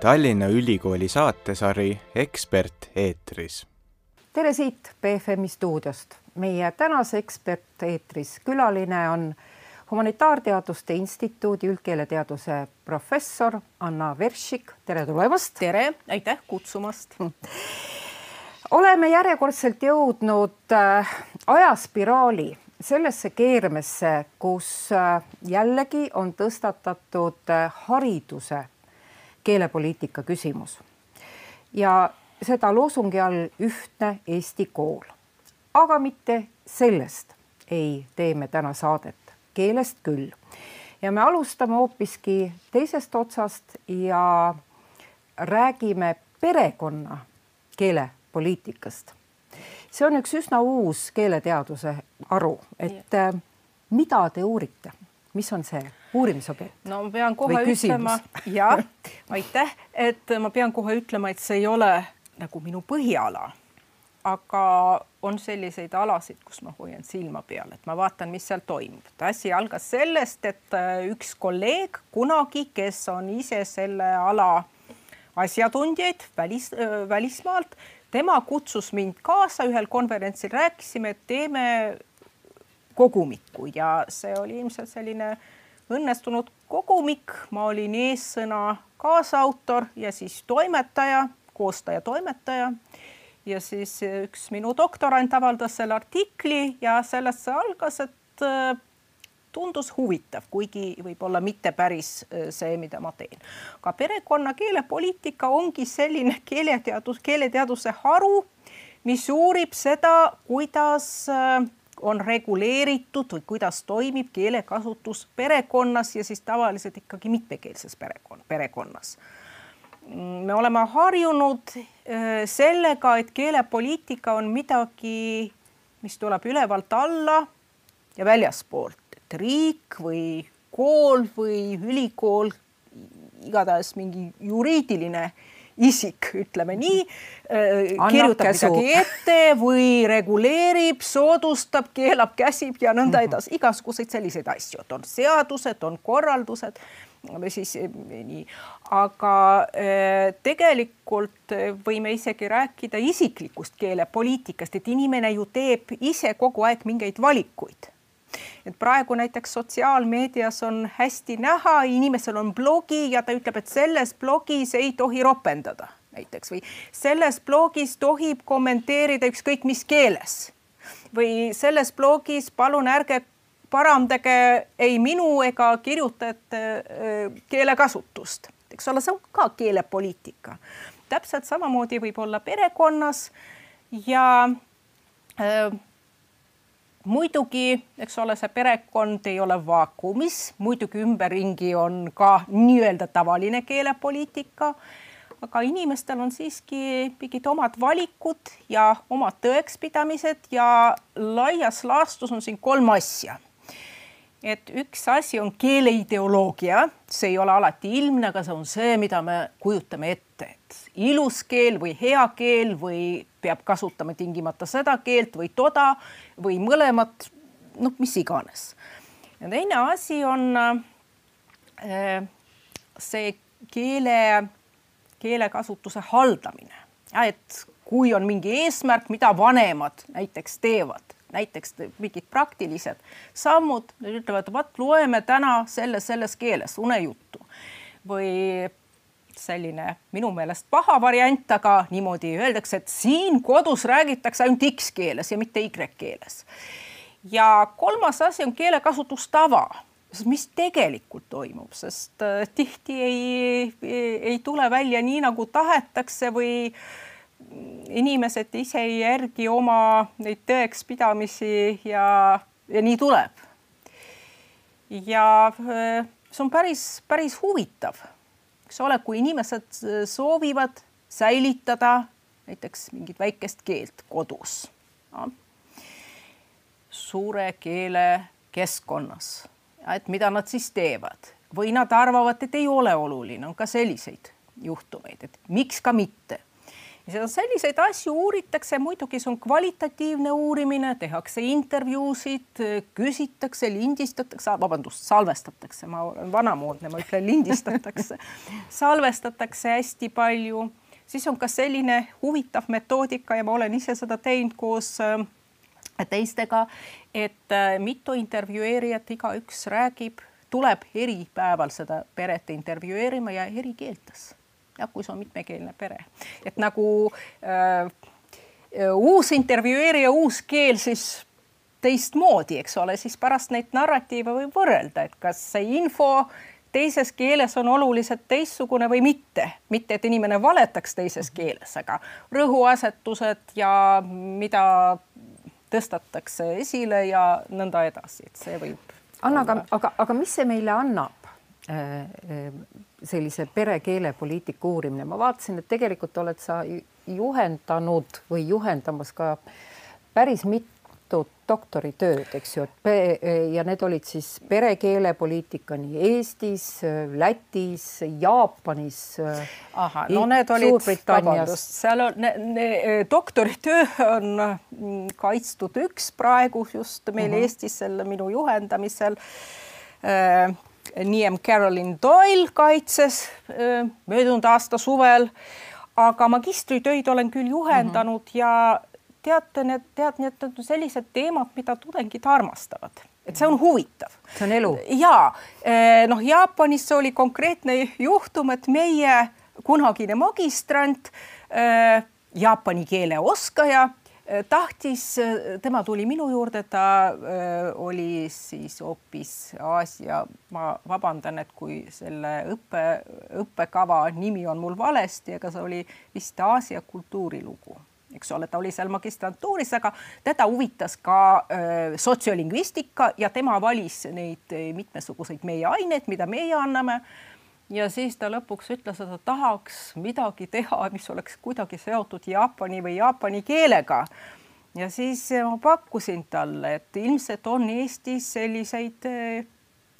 Tallinna Ülikooli saatesari Ekspert eetris. tere siit BFM-i stuudiost. meie tänase Ekspert eetris külaline on Humanitaarteaduste Instituudi üldkeeleteaduse professor Anna Veršik, tere tulemast. tere, aitäh kutsumast oleme järjekordselt jõudnud äh, ajaspiraali sellesse keermesse, kus äh, jällegi on tõstatatud äh, hariduse keelepoliitika küsimus. Ja seda loosungi all ühtne Eesti kool. aga mitte sellest ei tee me täna saadet, keelest küll. ja me alustame hoopiski teisest otsast ja räägime perekonna keelepoliitikast. See on üks üsna uus keeleteaduse haru, et äh, mida te uurite, mis on see uurimisobjekt? no ma pean kohe ütlema, jah, aitäh, et ma pean kohe ütlema, et see ei ole nagu minu põhiala, aga on selliseid alasid, kus ma hoian silma peal, et ma vaatan, mis seal toimub. asi algas sellest, et äh, üks kolleeg kunagi, kes on ise selle ala asjatundjaid välis, äh, välismaalt tema kutsus mind kaasa ühel konverentsil, rääkisime, et teeme kogumikku ja see oli ilmselt selline õnnestunud kogumik, ma olin eessõna kaasautor ja siis toimetaja, koostaja, toimetaja. ja siis üks minu doktorant avaldas selle artikli ja sellest see algas, et tundus huvitav, kuigi võib-olla mitte päris äh, see, mida ma teen. aga perekonna keelepoliitika ongi selline keeleteadus, keeleteaduse haru, mis uurib seda, kuidas äh, on reguleeritud või kuidas toimib keelekasutus perekonnas ja siis tavaliselt ikkagi mitmekeelses perekond, perekonnas. me oleme harjunud äh, sellega, et keelepoliitika on midagi, mis tuleb ülevalt alla ja väljaspoolt et riik või kool või ülikool, igatahes mingi juriidiline isik, ütleme nii, äh, kirjutab midagi ette või reguleerib, soodustab, keelab, käsib ja nõnda mhm. edasi, igasuguseid selliseid asju, et on seadused, on korraldused või siis eh, nii, aga äh, tegelikult võime isegi rääkida isiklikust keelepoliitikast, et inimene ju teeb ise kogu aeg mingeid valikuid et praegu näiteks sotsiaalmeedias on hästi näha, inimesel on blogi ja ta ütleb, et selles blogis ei tohi ropendada näiteks või selles blogis tohib kommenteerida ükskõik mis keeles või selles blogis palun ärge parandage ei minu ega kirjutajate äh, keelekasutust, eks ole, see on ka keelepoliitika. täpselt samamoodi võib olla perekonnas ja äh, muidugi, eks ole, see perekond ei ole vaakumis, muidugi ümberringi on ka nii-öelda tavaline keelepoliitika. aga inimestel on siiski mingid omad valikud ja omad tõekspidamised ja laias laastus on siin kolm asja. Et üks asi on keeleideoloogia, see ei ole alati ilmne, aga see on see, mida me kujutame ette, et ilus keel või hea keel või peab kasutama tingimata seda keelt või toda või mõlemat, noh, mis iganes. ja teine asi on äh, see keele, keelekasutuse haldamine, et kui on mingi eesmärk, mida vanemad näiteks teevad, näiteks mingid praktilised sammud, ütlevad, vot loeme täna selles, selles keeles unejuttu. Või selline minu meelest paha variant, aga niimoodi öeldakse, et siin kodus räägitakse ainult X keeles ja mitte Y keeles. ja kolmas asi on keelekasutustava, mis tegelikult toimub, sest äh, tihti ei, ei, ei tule välja nii, nagu tahetakse või inimesed ise ei järgi oma neid tõekspidamisi ja, ja nii tuleb. ja äh, see on päris, päris huvitav eks ole, kui inimesed äh, soovivad säilitada näiteks mingit väikest keelt kodus no,, suure keele keskkonnas, et mida nad siis teevad või nad arvavad, et ei ole oluline, on ka selliseid juhtumeid, et miks ka mitte. Selliseid asju uuritakse, muidugi see on kvalitatiivne uurimine, tehakse intervjuusid, küsitakse, lindistatakse, vabandust, salvestatakse, ma olen vanamoodne, ma ütlen lindistatakse. Salvestatakse hästi palju, siis on ka selline huvitav metoodika ja ma olen ise seda teinud koos äh, teistega, et äh, mitu intervjueerijat igaüks räägib, tuleb eri päeval seda peret intervjueerima ja eri keeltes jah, kui see on mitmekeelne pere, et nagu äh, uus intervjueerija, uus keel siis teistmoodi, eks ole, siis pärast neid narratiive võib võrrelda, et kas see info teises keeles on oluliselt teistsugune või mitte, mitte et inimene valetaks teises keeles, aga rõhuasetused ja mida tõstatakse esile ja nõnda edasi, et see võib. Anna, aga, aga, aga mis see meile annab? Sellise perekeelepoliitika uurimine, ma vaatasin, et tegelikult oled sa juhendanud või juhendamas ka päris mitut doktoritööd, eks ju, et ja need olid siis perekeelepoliitika nii Eestis, Lätis, Jaapanis. ahah, no need olid, vabandust, seal on, doktoritöö on mm, kaitstud üks praegu just meil mhm. -huh. Eestis selle minu juhendamisel äh, Niem Carolyn Doyle kaitses möödunud aasta suvel, aga magistritöid olen küll juhendanud mm -hmm. ja teate, need tead, need on sellised teemad, mida tudengid armastavad, et see on huvitav. see on elu. ja noh, Jaapanis oli konkreetne juhtum, et meie kunagine magistrant, jaapani keele oskaja tahtis, tema tuli minu juurde, ta öö, oli siis hoopis Aasia, ma vabandan, et kui selle õppe, õppekava nimi on mul valesti, aga see oli vist Aasia kultuurilugu, eks ole, ta oli seal magistrantuuris, aga teda huvitas ka öö, sotsiolingvistika ja tema valis neid mitmesuguseid meie aineid, mida meie anname ja siis ta lõpuks ütles, et ta tahaks midagi teha, mis oleks kuidagi seotud Jaapani või jaapani keelega. ja siis ma pakkusin talle, et ilmselt on Eestis selliseid eh,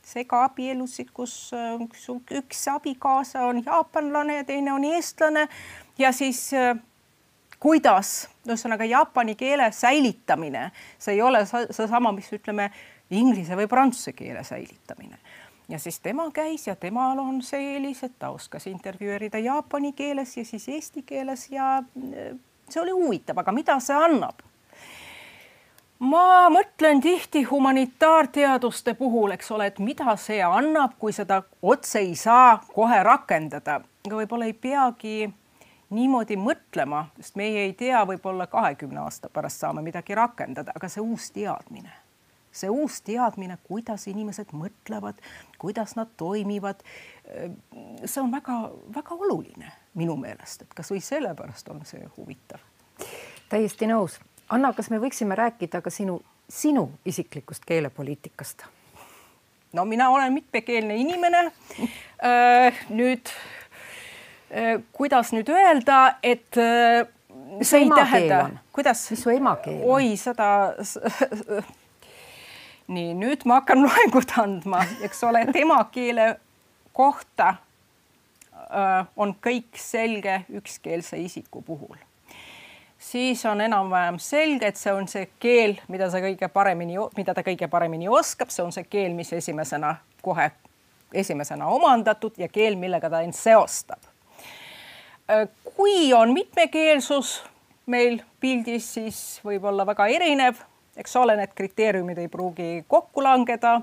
segaabielusid, kus eh, üks abikaasa on jaapanlane ja teine on eestlane ja siis eh, kuidas, ühesõnaga jaapani keele säilitamine, see ei ole seesama, mis ütleme inglise või prantsuse keele säilitamine ja siis tema käis ja temal on see eelis, et ta oskas intervjueerida jaapani keeles ja siis eesti keeles ja äh, see oli huvitav, aga mida see annab? ma mõtlen tihti humanitaarteaduste puhul, eks ole, et mida see annab, kui seda otse ei saa kohe rakendada, aga võib-olla ei peagi niimoodi mõtlema, sest meie ei tea, võib-olla kahekümne aasta pärast saame midagi rakendada, aga see uus teadmine see uus teadmine, kuidas inimesed mõtlevad, kuidas nad toimivad. see on väga-väga oluline minu meelest, et kasvõi sellepärast on see huvitav. täiesti nõus. Anna, kas me võiksime rääkida ka sinu, sinu isiklikust keelepoliitikast? no mina olen mitmekeelne inimene. nüüd kuidas nüüd öelda, et see ei tähenda, kuidas, mis su emakeel on? oi, seda nii nüüd ma hakkan loengut andma, eks ole, et emakeele kohta öö, on kõik selge ükskeelse isiku puhul. siis on enam-vähem selge, et see on see keel, mida sa kõige paremini, mida ta kõige paremini oskab, see on see keel, mis esimesena kohe esimesena omandatud ja keel, millega ta end seostab. kui on mitmekeelsus meil pildis, siis võib olla väga erinev eks ole, need kriteeriumid ei pruugi kokku langeda.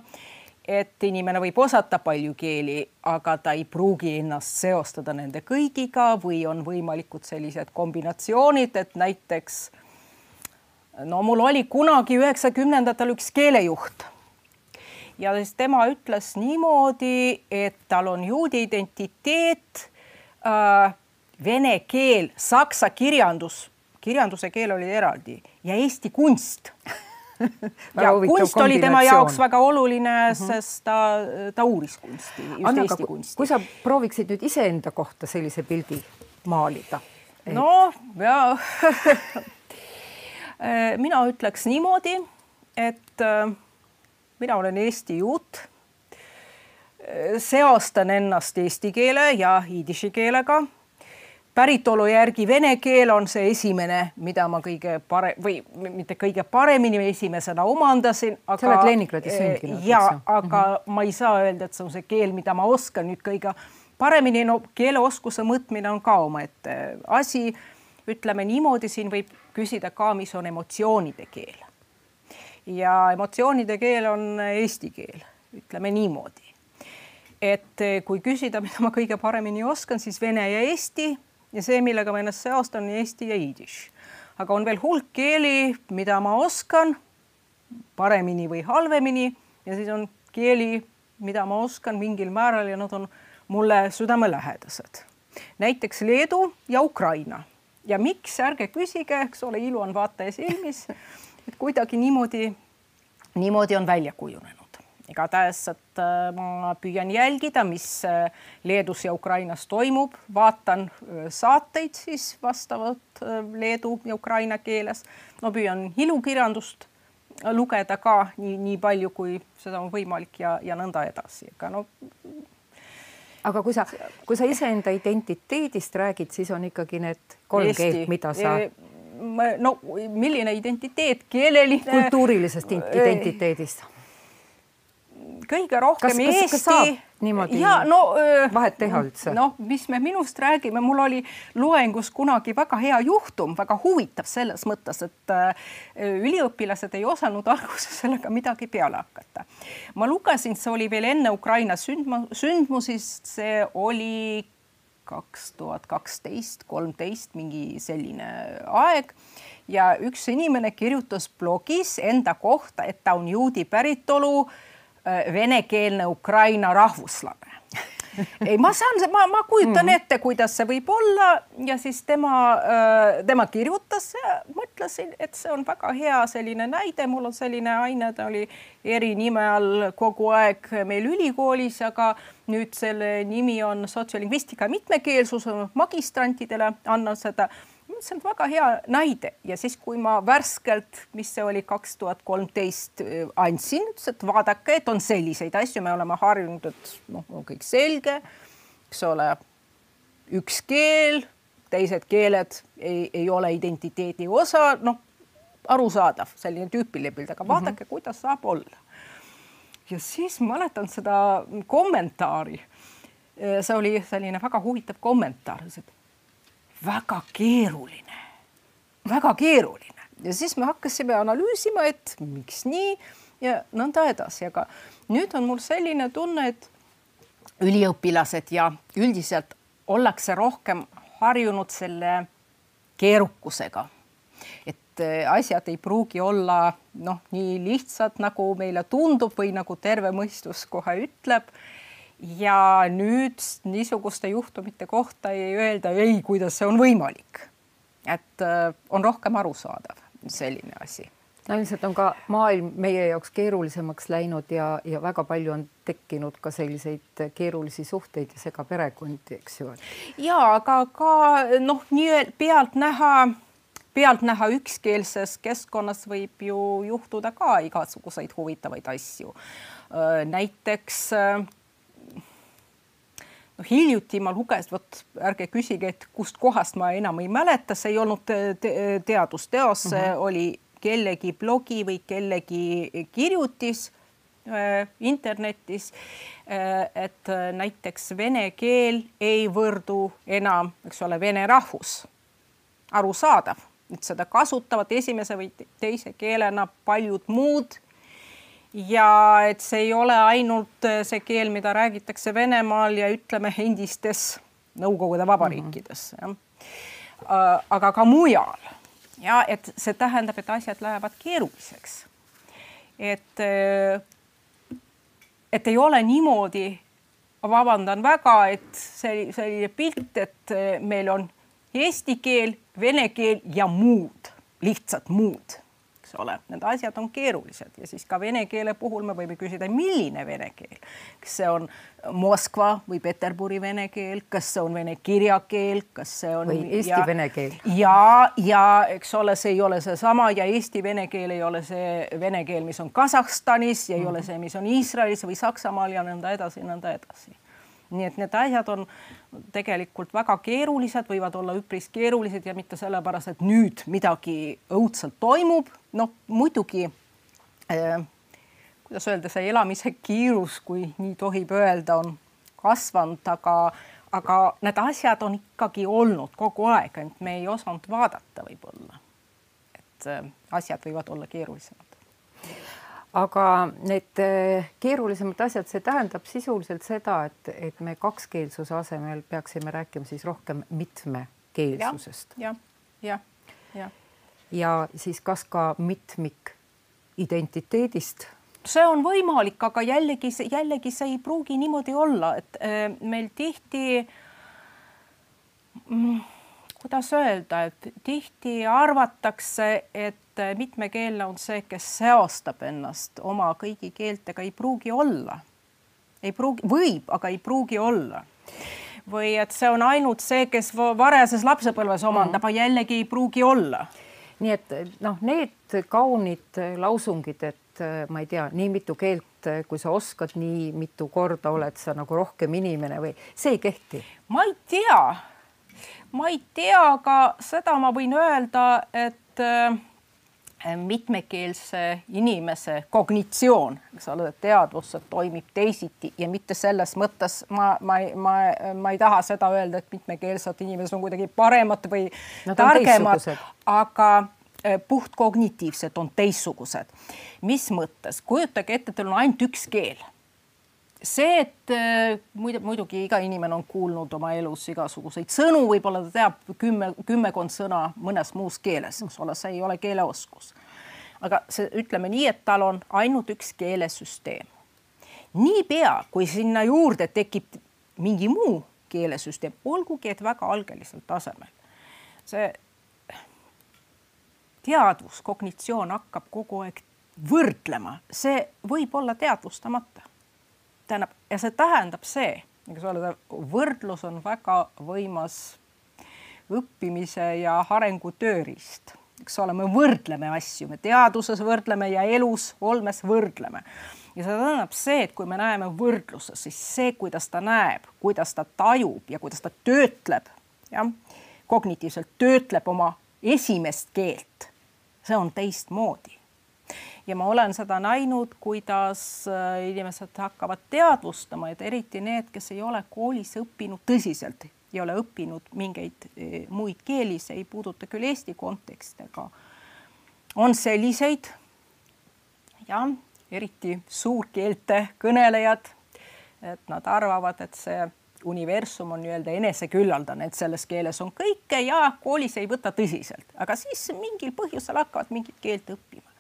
et inimene võib osata palju keeli, aga ta ei pruugi ennast seostada nende kõigiga või on võimalikud sellised kombinatsioonid, et näiteks no mul oli kunagi üheksakümnendatel üks keelejuht ja siis tema ütles niimoodi, et tal on juudi identiteet äh,, vene keel, saksa kirjandus, kirjanduse keel oli eraldi ja eesti kunst ja kunst oli tema jaoks väga oluline mm, -hmm. sest ta, ta uuris kunsti, just Anna, eesti kunsti. kui sa prooviksid nüüd iseenda kohta sellise pildi maalida et...? no ja mina ütleks niimoodi, et äh, mina olen Eesti juut. seostan ennast eesti keele ja idiši keelega päritolu järgi vene keel on see esimene, mida ma kõige pare- või mitte kõige paremini esimesena omandasin. sa oled Leningradis sündinud. ja, aga mm -hmm. ma ei saa öelda, et see on see keel, mida ma oskan nüüd kõige paremini. no keeleoskuse mõõtmine on ka omaette asi. ütleme niimoodi, siin võib küsida ka, mis on emotsioonide keel. ja emotsioonide keel on eesti keel, ütleme niimoodi et kui küsida, mida ma kõige paremini oskan, siis vene ja eesti ja see, millega ma ennast seostan, on eesti ja jidiš. aga on veel hulk keeli, mida ma oskan paremini või halvemini ja siis on keeli, mida ma oskan mingil määral ja nad on mulle südamelähedased. näiteks Leedu ja Ukraina ja miks, ärge küsige, eks ole, ilu on vaataja silmis. et kuidagi niimoodi, niimoodi on välja kujunenud igatahes, et äh, ma püüan jälgida, mis äh, Leedus ja Ukrainas toimub, vaatan äh, saateid siis vastavalt leedu ja ukraina keeles. no püüan ilukirjandust lugeda ka nii, nii palju, kui seda on võimalik ja, ja nõnda edasi, aga no. aga kui sa, kui sa iseenda identiteedist räägid, siis on ikkagi need kolm Eesti, keelt, mida sa e no milline identiteet, keeleline. kultuurilisest identiteedist kõige rohkem kas, kas, Eesti. niimoodi ja, no, vahet teha üldse? noh, mis me minust räägime, mul oli loengus kunagi väga hea juhtum, väga huvitav selles mõttes, et üliõpilased ei osanud alguses sellega midagi peale hakata. ma lugesin, see oli veel enne Ukraina sündmu-, sündmusi, see oli kaks tuhat kaksteist, kolmteist, mingi selline aeg ja üks inimene kirjutas blogis enda kohta, et ta on juudi päritolu Äh, venekeelne Ukraina rahvuslane. Ei, ma saan, ma, ma kujutan mm. -hmm. ette, kuidas see võib olla ja siis tema, äh, tema kirjutas ja mõtlesin, et see on väga hea selline näide, mul on selline aine, ta oli erinime all kogu aeg meil ülikoolis, aga nüüd selle nimi on sotsiolingvistika mitmekeelsus, magistrantidele annan seda see on väga hea näide ja siis, kui ma värskelt, mis see oli kaks tuhat kolmteist, äh, andsin, ütles, et vaadake, et on selliseid asju, me oleme harjunud, et noh, on kõik selge, eks ole, üks keel, teised keeled ei, ei ole identiteedi osa, noh, arusaadav, selline tüüpiline pilt, aga vaadake mm, -hmm. kuidas saab olla. ja siis mäletan seda kommentaari. Äh, see oli selline väga huvitav kommentaar, et väga keeruline, väga keeruline. Ja siis me hakkasime analüüsima, et miks nii ja nõnda edasi, aga nüüd on mul selline tunne, et üliõpilased ja üldiselt ollakse rohkem harjunud selle keerukusega. et äh, asjad ei pruugi olla noh, nii lihtsad, nagu meile tundub või nagu terve mõistus kohe ütleb ja nüüd niisuguste juhtumite kohta ei öelda ei, kuidas see on võimalik. et äh, on rohkem arusaadav selline asi no ilmselt on ka maailm meie jaoks keerulisemaks läinud ja, ja väga palju on tekkinud ka selliseid keerulisi suhteid ja segaperekondi, eks ju. ja aga ka noh, nii pealtnäha, pealtnäha ükskeelses keskkonnas võib ju juhtuda ka igasuguseid huvitavaid asju. Äh, näiteks äh, noh, hiljuti ma lugesin, vot ärge küsige, et kustkohast ma enam ei mäleta, see ei olnud te teadusteos mm, -hmm. oli kellegi blogi või kellegi kirjutis äh, internetis äh,. et äh, näiteks vene keel ei võrdu enam, eks ole, vene rahvus. arusaadav, et seda kasutavad esimese või teise keelena paljud muud ja et see ei ole ainult äh, see keel, mida räägitakse Venemaal ja ütleme endistes Nõukogude vabariikides mm, -hmm. aga ka mujal ja et see tähendab, et asjad lähevad keeruliseks. et, äh, et ei ole niimoodi, vabandan väga, et see selline pilt, et meil on eesti keel, vene keel ja muud, lihtsalt muud eks ole, need asjad on keerulised ja siis ka vene keele puhul me võime küsida, milline vene keel, kas see on Moskva või Peterburi vene keel, kas see on vene kirjakeel, kas see on või eesti ja, vene keel? ja, ja eks ole, see ei ole seesama ja eesti vene keel ei ole see vene keel, mis on Kasahstanis ja ei mm -hmm. ole see, mis on Iisraelis või Saksamaal ja nõnda edasi, nõnda edasi. Nii et need asjad on tegelikult väga keerulised, võivad olla üpris keerulised ja mitte sellepärast, et nüüd midagi õudselt toimub, noh muidugi äh, kuidas öelda, see elamise kiirus, kui nii tohib öelda, on kasvanud, aga aga need asjad on ikkagi olnud kogu aeg, ainult me ei osanud vaadata võib-olla. et äh, asjad võivad olla keerulisemad. Aga need äh, keerulisemad asjad, see tähendab sisuliselt seda, et, et me kakskeelsuse asemel peaksime rääkima siis rohkem mitmekeelsusest ja,. jah, jah, jah. ja siis kas ka mitmik identiteedist see on võimalik, aga jällegi, jällegi see ei pruugi niimoodi olla, et äh, meil tihti mm, kuidas öelda, et tihti arvatakse, et mitmekeelne on see, kes seostab ennast oma kõigi keeltega, ei pruugi olla. ei pruugi, võib, aga ei pruugi olla. või et see on ainult see, kes varajases lapsepõlves omandab mm., aga jällegi ei pruugi olla. nii et noh, need kaunid lausungid, et et äh, ma ei tea, nii mitu keelt, äh, kui sa oskad, nii mitu korda oled sa nagu rohkem inimene või see ei kehti? ma ei tea, ma ei tea, aga seda ma võin öelda, et äh, mitmekeelse inimese kognitsioon, eks ole, teadvus toimib teisiti ja mitte selles mõttes ma, ma, ma, ma ei taha seda öelda, et mitmekeelsed inimesed on kuidagi paremad või Nad targemad, aga Äh, puhtkognitiivsed on teistsugused. mis mõttes, kujutage ette, teil on ainult üks keel. See, et äh, muidu muidugi iga inimene on kuulnud oma elus igasuguseid sõnu, võib-olla ta teab kümme, kümmekond sõna mõnes muus keeles, eks ole, see ei ole keeleoskus. aga see, ütleme nii, et tal on ainult üks keelesüsteem. niipea, kui sinna juurde tekib mingi muu keelesüsteem, olgugi et väga algelisel tasemel, see teadvus, kognitsioon hakkab kogu aeg võrdlema, see võib olla teadvustamata. Tähendab, ja see tähendab see, eks ole, võrdlus on väga võimas õppimise ja arengu tööriist, eks ole, me võrdleme asju, me teaduses võrdleme ja elus olmes võrdleme ja see tähendab see, et kui me näeme võrdluses, siis see, kuidas ta näeb, kuidas ta tajub ja kuidas ta töötleb, jah, kognitiivselt töötleb oma esimest keelt see on teistmoodi. Ja ma olen seda näinud, kuidas äh, inimesed hakkavad teadvustama, et eriti need, kes ei ole koolis õppinud tõsiselt, ei ole õppinud mingeid äh, muid keeli, see ei puuduta küll Eesti konteksti, aga on selliseid jah, eriti suurkeelte kõnelejad, et nad arvavad, et see universum on nii-öelda eneseküllaldane, et selles keeles on kõike ja koolis ei võta tõsiselt, aga siis mingil põhjusel hakkavad mingit keelt õppima.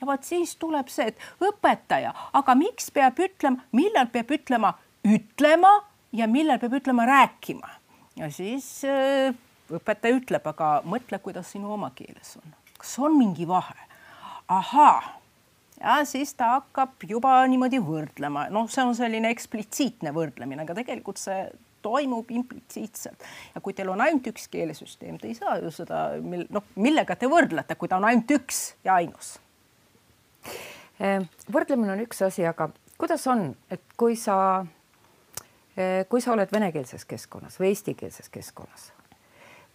Ja vot siis tuleb see, et õpetaja, aga miks peab ütlema, millal peab ütlema ütlema ja millal peab ütlema rääkima? Ja siis äh, õpetaja ütleb, aga mõtle, kuidas sinu oma keeles on, kas on mingi vahe? ahaa. Ja siis ta hakkab juba niimoodi võrdlema, noh, see on selline eksplitsiitne võrdlemine, aga tegelikult see toimub implitsiitselt. Ja kui teil on ainult üks keelesüsteem, te ei saa ju seda, mil noh, millega te võrdlete, kui ta on ainult üks ja ainus. Ehm, võrdlemine on üks asi, aga kuidas on, et kui sa, eh, kui sa oled venekeelses keskkonnas või eestikeelses keskkonnas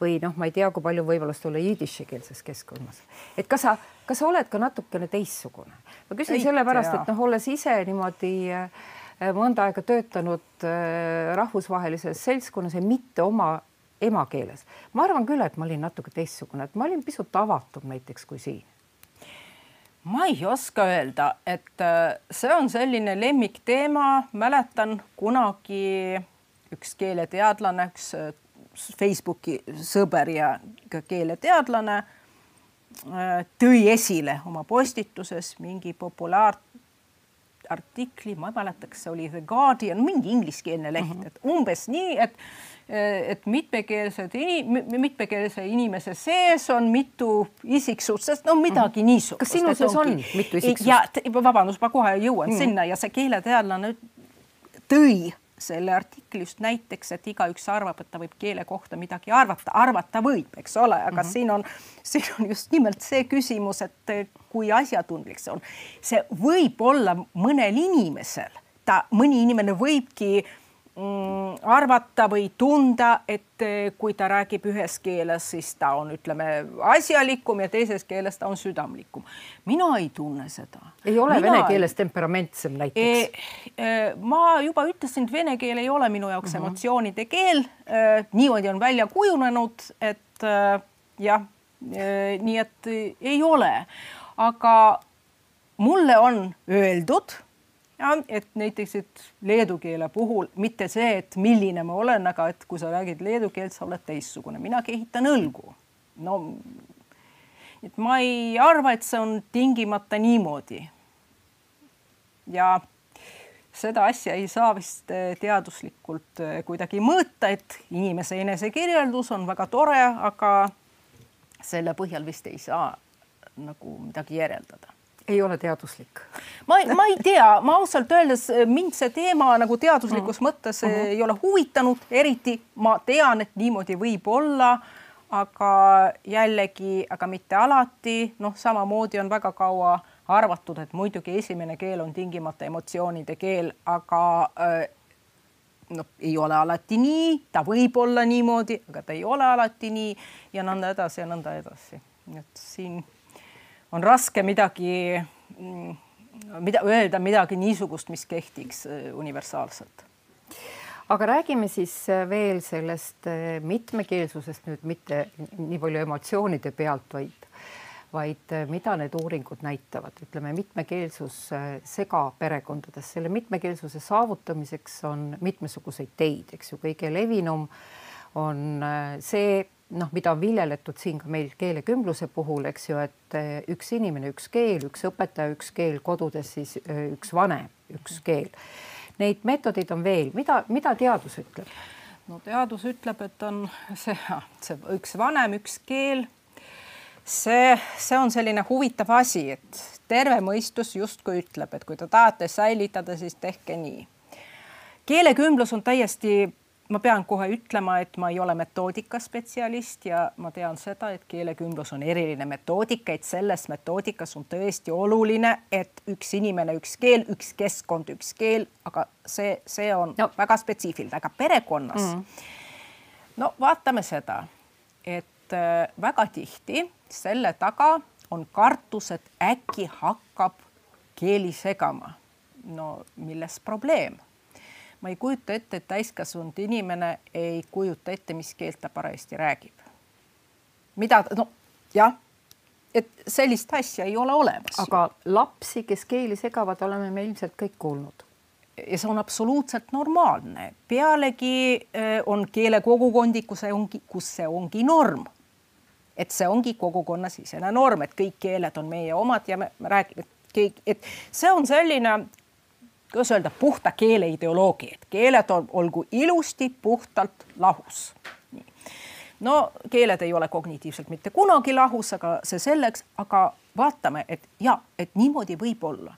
või noh, ma ei tea, kui palju võimalust olla jidišikeelses keskkonnas, et kas sa, kas sa oled ka natukene teistsugune? ma küsin sellepärast, et noh, olles ise niimoodi äh, mõnda aega töötanud äh, rahvusvahelises seltskonnas ja mitte oma emakeeles, ma arvan küll, et ma olin natuke teistsugune, et ma olin pisut avatum näiteks kui siin ma ei oska öelda, et äh, see on selline lemmikteema, mäletan kunagi üks keeleteadlane, üks Facebooki sõber ja ka keeleteadlane äh, tõi esile oma postituses mingi populaarartikli, ma ei mäleta, kas see oli The Guardian, mingi ingliskeelne leht mm, -hmm. et umbes nii, et et mitmekeelsed inim-, mitmekeelse inimese sees on mitu isiksust, sest no midagi -hmm. niisugust. kas sinu sees on mitu isiksust? ja vabandust, ma kohe jõuan mm sinna ja see keeleteadlane tõi selle artikli just näiteks, et igaüks arvab, et ta võib keele kohta midagi arvata, arvata võib, eks ole, aga mm -hmm. siin on, siin on just nimelt see küsimus, et kui asjatundlik see on. see võib olla mõnel inimesel, ta, mõni inimene võibki mm, arvata või tunda, et eh, kui ta räägib ühes keeles, siis ta on, ütleme, asjalikum ja teises keeles ta on südamlikum. mina ei tunne seda. ei ole mina... vene keeles temperamentsem näiteks e,? E, ma juba ütlesin, et vene keel ei ole minu jaoks mm -hmm. emotsioonide keel e,. niimoodi on välja kujunenud, et e, jah e,, nii et e, ei ole, aga mulle on öeldud ja et näiteks, et leedu keele puhul mitte see, et milline ma olen, aga et kui sa räägid leedu keelt, sa oled teistsugune, mina kehitan õlgu. no et ma ei arva, et see on tingimata niimoodi. ja seda asja ei saa vist eh, teaduslikult eh, kuidagi mõõta, et inimese enesekirjeldus on väga tore, aga selle põhjal vist ei saa nagu midagi järeldada ei ole teaduslik. ma, ma ei tea, ma ausalt öeldes mind see teema nagu teaduslikus mm. mõttes mm -hmm. ei ole huvitanud, eriti ma tean, et niimoodi võib olla, aga jällegi, aga mitte alati, noh, samamoodi on väga kaua arvatud, et muidugi esimene keel on tingimata emotsioonide keel, aga äh, noh, ei ole alati nii, ta võib olla niimoodi, aga ta ei ole alati nii ja nõnda edasi ja nõnda edasi. et siin on raske midagi, mm, mida öelda midagi niisugust, mis kehtiks äh, universaalselt. Aga räägime siis äh, veel sellest äh, mitmekeelsusest nüüd mitte nii palju emotsioonide pealt, vaid vaid mida need uuringud näitavad, ütleme mitmekeelsus segaperekondades, selle mitmekeelsuse saavutamiseks on mitmesuguseid teid, eks ju, kõige levinum on see noh, mida on viljeletud siin ka meil keelekümbluse puhul, eks ju, et eh, üks inimene, üks keel, üks õpetaja, üks keel, kodudes siis eh, üks vanem, üks keel. Neid meetodeid on veel, mida, mida teadus ütleb? no teadus ütleb, et on see, see üks vanem, üks keel. see, see on selline huvitav asi, et terve mõistus justkui ütleb, et kui te tahate säilitada, siis tehke nii. keelekümblus on täiesti ma pean kohe ütlema, et ma ei ole metoodikaspetsialist ja ma tean seda, et keelekümblus on eriline metoodika, et selles metoodikas on tõesti oluline, et üks inimene, üks keel, üks keskkond, üks keel, aga see, see on no. väga spetsiifiline, aga perekonnas mm. no vaatame seda, et äh, väga tihti selle taga on kartus, et äkki hakkab keeli segama. no milles probleem ma ei kujuta ette, et täiskasvanud inimene ei kujuta ette, mis keelt ta parajasti räägib. mida, no jah, et sellist asja ei ole olemas. aga ju. lapsi, kes keeli segavad, oleme me ilmselt kõik kuulnud ja see on absoluutselt normaalne. pealegi äh, on keelekogukondi, kus see ongi, kus see ongi norm. et see ongi kogukonnasisene norm, et kõik keeled on meie omad ja me, me räägime, et kõik, et see on selline kuidas öelda, puhta keele ideoloogia, et keeled on, olgu ilusti puhtalt lahus. no keeled ei ole kognitiivselt mitte kunagi lahus, aga see selleks, aga vaatame, et ja, et niimoodi võib olla.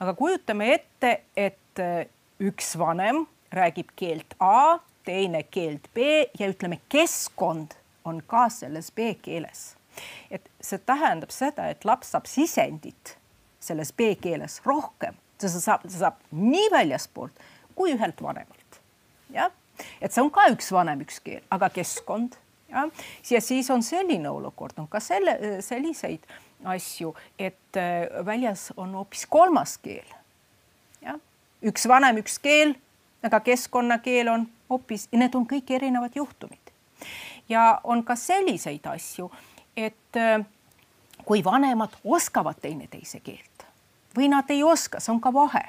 aga kujutame ette, et äh, üks vanem räägib keelt A, teine keelt B ja ütleme, keskkond on ka selles B keeles. et see tähendab seda, et laps saab sisendit selles B keeles rohkem see saab, see saab nii väljaspoolt kui ühelt vanemalt. jah, et see on ka üks vanem, üks keel, aga keskkond jah, ja siis on selline olukord, on ka selle, selliseid asju, et äh, väljas on hoopis kolmas keel. jah, üks vanem, üks keel, aga keskkonnakeel on hoopis, need on kõik erinevad juhtumid. ja on ka selliseid asju, et äh, kui vanemad oskavad teineteise keelt, või nad ei oska, see on ka vahe.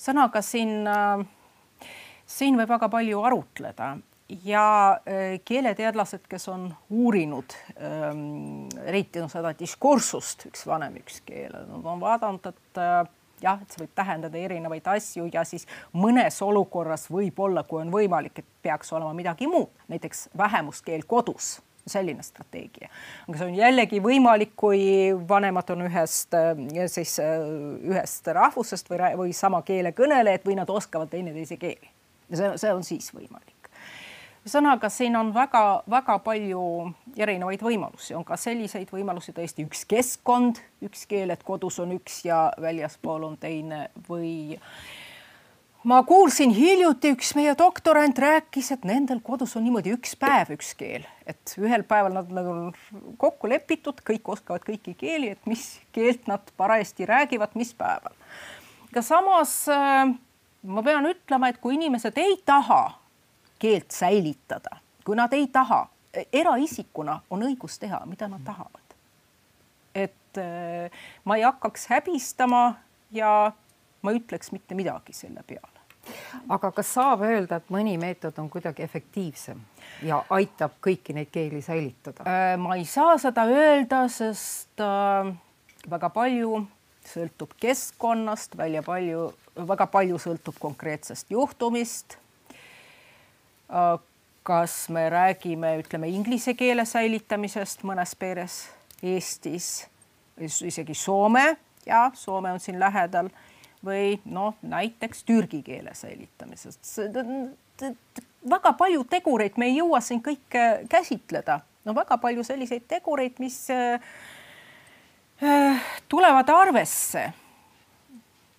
sõnaga siin, äh, siin võib väga palju arutleda ja äh, keeleteadlased, kes on uurinud ähm, eriti no seda diskursust, üks vanem, üks keel, nad on vaadanud, et äh, jah, et see võib tähendada erinevaid asju ja siis mõnes olukorras võib-olla, kui on võimalik, et peaks olema midagi muud, näiteks vähemuskeel kodus selline strateegia. aga see on jällegi võimalik, kui vanemad on ühest siis ühest rahvusest või, või sama keele kõnelejad või nad oskavad teineteise keeli. see, see on siis võimalik. ühesõnaga, siin on väga-väga palju erinevaid võimalusi, on ka selliseid võimalusi tõesti üks keskkond, üks keel, et kodus on üks ja väljaspool on teine või ma kuulsin hiljuti, üks meie doktorant rääkis, et nendel kodus on niimoodi üks päev, üks keel, et ühel päeval nad nagu kokku lepitud, kõik oskavad kõiki keeli, et mis keelt nad parajasti räägivad, mis päeval. aga samas äh, ma pean ütlema, et kui inimesed ei taha keelt säilitada, kui nad ei taha, eraisikuna on õigus teha, mida nad tahavad. et äh, ma ei hakkaks häbistama ja ma ei ütleks mitte midagi selle peale. aga kas saab öelda, et mõni meetod on kuidagi efektiivsem ja aitab kõiki neid keeli säilitada? Äh, ma ei saa seda öelda, sest äh, väga palju sõltub keskkonnast, välja palju, väga palju sõltub konkreetsest juhtumist. Äh, kas me räägime, ütleme inglise keele säilitamisest mõnes peres Eestis, isegi Soome ja Soome on siin lähedal või noh, näiteks türgi keele säilitamisest. väga palju tegureid, me ei jõua siin kõike käsitleda, no väga palju selliseid tegureid, mis äh, tulevad arvesse.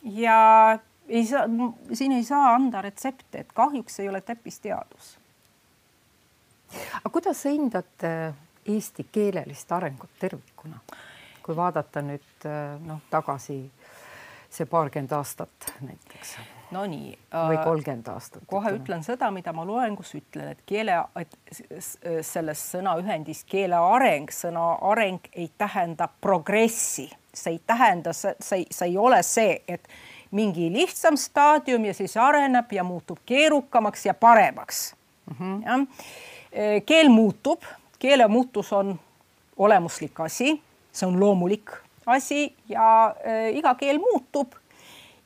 ja ei saa, siin ei saa anda retsepte, et kahjuks ei ole täppisteadus. aga kuidas sa hindad äh, eesti keelelist arengut tervikuna, kui vaadata nüüd äh, noh, tagasi see paarkümmend aastat näiteks. Nonii. või äh, kolmkümmend aastat. kohe ütleme. ütlen seda, mida ma loengus ütlen, et keele, et selles sõnaühendis keele areng, sõna areng ei tähenda progressi, see ei tähenda, see, see, see ei ole see, et mingi lihtsam staadium ja siis areneb ja muutub keerukamaks ja paremaks mm. -hmm. jah, äh, keel muutub, keele muutus on olemuslik asi, see on loomulik asi ja äh, iga keel muutub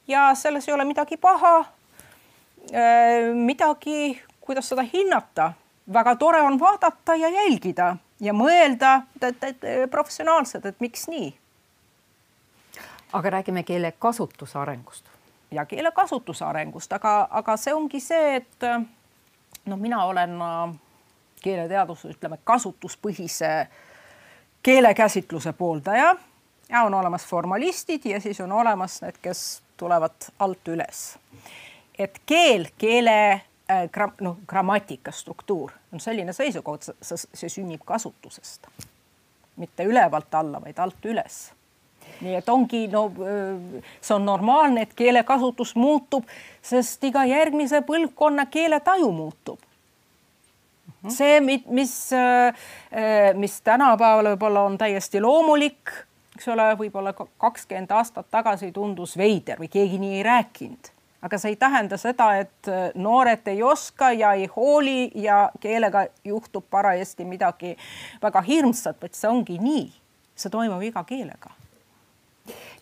ja selles ei ole midagi paha äh,. midagi, kuidas seda hinnata, väga tore on vaadata ja jälgida ja mõelda et, professionaalselt, et miks nii. aga räägime keele kasutuse arengust. ja keele kasutuse arengust, aga, aga see ongi see, et noh, mina olen äh, keeleteaduse, ütleme kasutuspõhise keelekäsitluse pooldaja ja on olemas formalistid ja siis on olemas need, kes tulevad alt üles. et keel, keele äh, gram, noh, grammatika struktuur on selline seisukoht, see sünnib kasutusest, mitte ülevalt alla, vaid alt üles nii et ongi no see on normaalne, et keelekasutus muutub, sest iga järgmise põlvkonna keeletaju muutub. see, mis, äh, mis tänapäeval võib-olla on täiesti loomulik eks ole, võib-olla kakskümmend aastat tagasi tundus veider või keegi nii ei rääkinud, aga see ei tähenda seda, et äh, noored ei oska ja ei hooli ja keelega juhtub parajasti midagi väga hirmsat, vaid see ongi nii, see toimub iga keelega.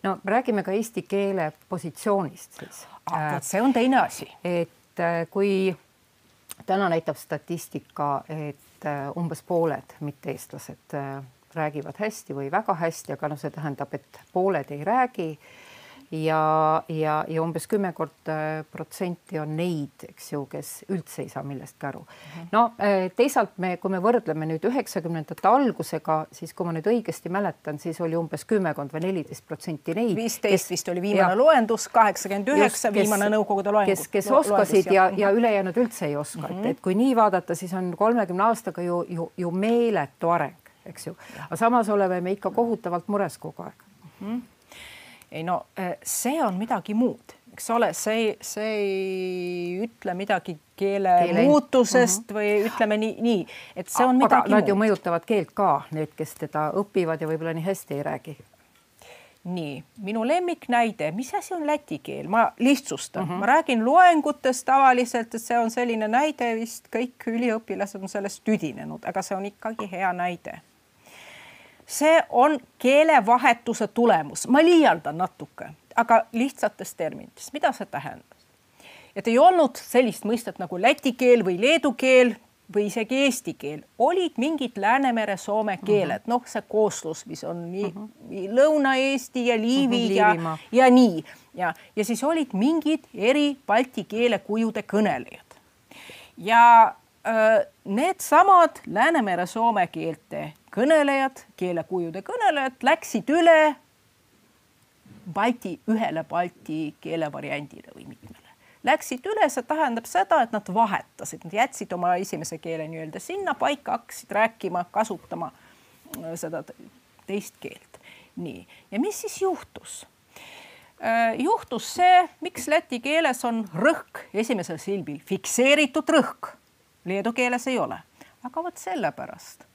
no räägime ka eesti keele positsioonist siis ah,. see on teine asi. et äh, kui täna näitab statistika, et umbes pooled mitte-eestlased räägivad hästi või väga hästi, aga noh, see tähendab, et pooled ei räägi ja, ja, ja umbes kümmekond äh, protsenti on neid, eks ju, kes üldse ei saa millestki aru. Mhm. no äh, teisalt me, kui me võrdleme nüüd üheksakümnendate algusega, siis kui ma nüüd õigesti mäletan, siis oli umbes kümmekond või neliteist protsenti neid. viisteist vist oli viimane ja, loendus, kaheksakümmend üheksa viimane Nõukogude loeng. kes, kes oskasid ja, ja, ja ülejäänud üldse ei oska mm, -hmm. et, et kui nii vaadata, siis on kolmekümne aastaga ju, ju, ju meeletu areng eks ju, aga samas oleme me ikka kohutavalt mures kogu aeg mm. -hmm. ei no äh, see on midagi muud, eks ole, see, see ei ütle midagi keele, keele muutusest mm -hmm. või ütleme nii, nii, et see on midagi nad ju mõjutavad keelt ka, need, kes teda õpivad ja võib-olla nii hästi ei räägi nii, minu lemmiknäide, mis asi on läti keel, ma lihtsustan mm, -hmm. ma räägin loengutes tavaliselt, et see on selline näide, vist kõik üliõpilased on sellest tüdinenud, aga see on ikkagi hea näide see on keelevahetuse tulemus, ma liialdan natuke, aga lihtsates terminites, mida see tähendab? et ei olnud sellist mõistet nagu läti keel või leedu keel või isegi eesti keel, olid mingid Läänemere soome keeled -huh. noh, see kooslus, mis on nii uh -huh. Lõuna-Eesti ja Liivi uh -huh, ja, ja nii ja, ja siis olid mingid eri balti keelekujude kõnelejad. ja needsamad Läänemere soome keelte kõnelejad, keelekujude kõnelejad läksid üle Balti, ühele Balti keelevariandile või mitmele. läksid üle, see tähendab seda, et nad vahetasid, nad jätsid oma esimese keele nii-öelda sinna paika, hakkasid rääkima, kasutama äh, seda teist keelt. nii, ja mis siis juhtus? Äh, juhtus see, miks läti keeles on rõhk esimesel silbil, fikseeritud rõhk. Leedu keeles ei ole, aga vot sellepärast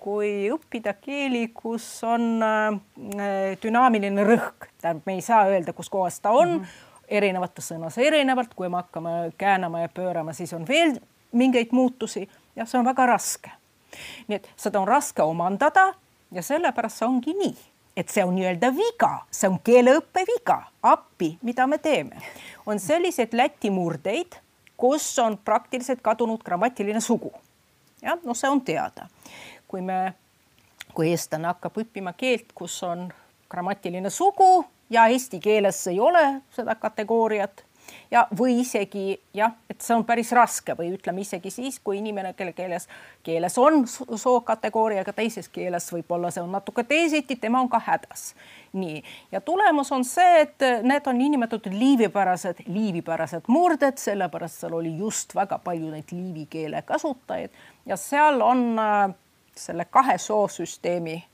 kui õppida keeli, kus on äh, dünaamiline rõhk, tähendab, me ei saa öelda, kus kohas ta on mm, -hmm. erinevate sõnas erinevalt, kui me hakkame käänama ja pöörama, siis on veel mingeid muutusi ja see on väga raske. nii et seda on raske omandada ja sellepärast see ongi nii, et see on nii-öelda viga, see on keeleõppe viga, appi, mida me teeme, on selliseid läti murdeid, kus on praktiliselt kadunud grammatiline sugu. jah, noh, see on teada kui me, kui eestlane hakkab õppima keelt, kus on grammatiline sugu ja eesti keeles ei ole seda kategooriat ja, või isegi jah, et see on päris raske. Või ütleme isegi siis, kui inimene, kelle keeles, keeles on sookategooria, aga teises keeles võib-olla see on natuke teisiti, tema on ka hädas. nii, ja tulemus on see, et need on niinimetatud liivipärased, liivipärased murded, sellepärast seal oli just väga palju neid liivi keele kasutajaid. Ja seal on äh, selle kahe soosüsteemi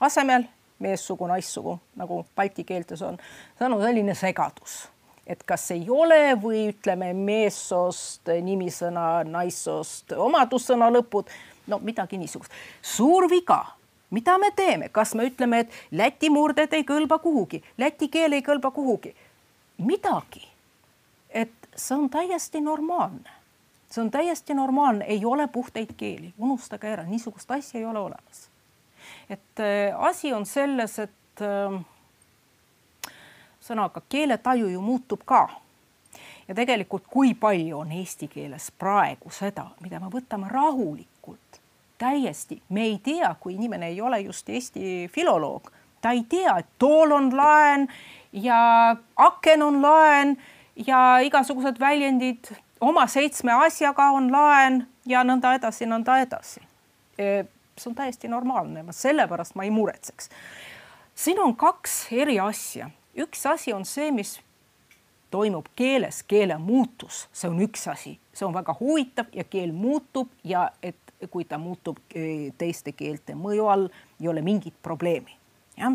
asemel meessugu, naissugu, nagu balti keeltes on, see on selline segadus, et kas ei ole või ütleme meessoost nimisõna, naissoost omadussõna lõpud, no midagi niisugust. suur viga, mida me teeme, kas me ütleme, et läti murded ei kõlba kuhugi, läti keel ei kõlba kuhugi, midagi, et see on täiesti normaalne. See on täiesti normaalne, ei ole puhtaid keeli, unustage ära, niisugust asja ei ole olemas. et äh, asi on selles, et äh, sõnaga keeletaju ju muutub ka. ja tegelikult, kui palju on eesti keeles praegu seda, mida me võtame rahulikult, täiesti, me ei tea, kui inimene ei ole just Eesti filoloog, ta ei tea, et tool on laen ja aken on laen ja igasugused väljendid oma seitsme asjaga on laen ja nõnda edasi, nõnda edasi. E, see on täiesti normaalne, sellepärast ma ei muretseks. siin on kaks eri asja, üks asi on see, mis toimub keeles, keele muutus, see on üks asi, see on väga huvitav ja keel muutub ja et kui ta muutub e, teiste keelte mõju all, ei ole mingit probleemi. jah,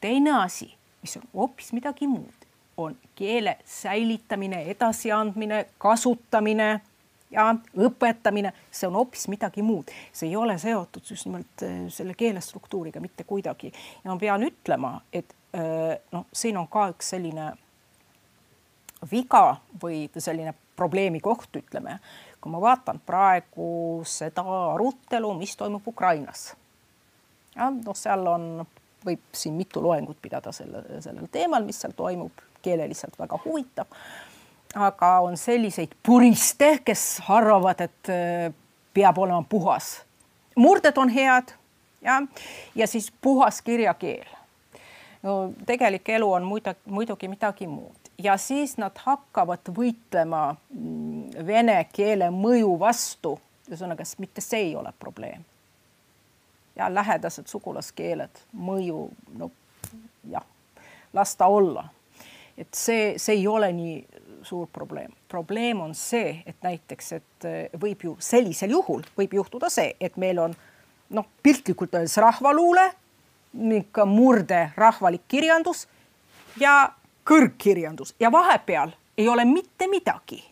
teine asi, mis on hoopis midagi muud, on keele säilitamine, edasiandmine, kasutamine ja õpetamine, see on hoopis midagi muud, see ei ole seotud just nimelt äh, selle keelestruktuuriga mitte kuidagi ja ma pean ütlema, et äh, noh, siin on ka üks selline viga või selline probleemi koht, ütleme, kui ma vaatan praegu seda arutelu, mis toimub Ukrainas. noh, seal on, võib siin mitu loengut pidada selle, sellel teemal, mis seal toimub keeleliselt väga huvitav. Aga on selliseid puriste, kes arvavad, et äh, peab olema puhas. murded on head ja, ja siis puhas kirjakeel. no tegelik elu on muidugi, muidugi midagi muud ja siis nad hakkavad võitlema mm, vene keele mõju vastu. ühesõnaga, mitte see ei ole probleem. ja lähedased sugulaskeeled, mõju, no jah, las ta olla et see, see ei ole nii suur probleem. probleem on see, et näiteks, et eh, võib ju sellisel juhul võib juhtuda see, et meil on noh, piltlikult öeldes rahvaluule, ikka murde rahvalik kirjandus ja kõrgkirjandus ja vahepeal ei ole mitte midagi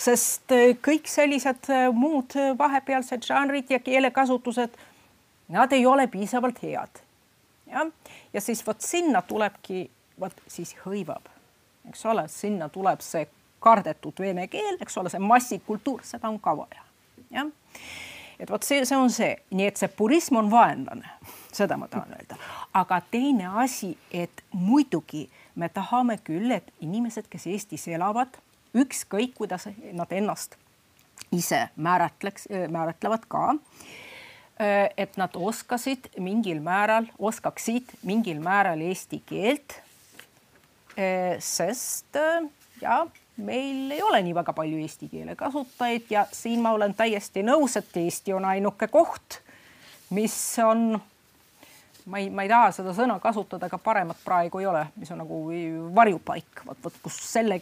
sest eh, kõik sellised eh, muud vahepealsed žanrid ja keelekasutused, nad ei ole piisavalt head. jah, ja siis vot sinna tulebki, vot siis hõivab eks ole, sinna tuleb see kardetud vene keel, eks ole, see massikultuur, seda on ka vaja, jah. et vot see, see on see, nii et see purism on vaenlane, seda ma tahan öelda, aga teine asi, et muidugi me tahame küll, et inimesed, kes Eestis elavad, ükskõik kuidas nad ennast ise määratleks, määratlevad ka et nad oskasid mingil määral, oskaksid mingil määral eesti keelt sest eh, ja meil ei ole nii väga palju eesti keele kasutajaid ja siin ma olen täiesti nõus, et Eesti on ainuke koht, mis on, ma ei, ma ei taha seda sõna kasutada, aga paremat praegu ei ole, mis on nagu varjupaik, vot, vot kus selle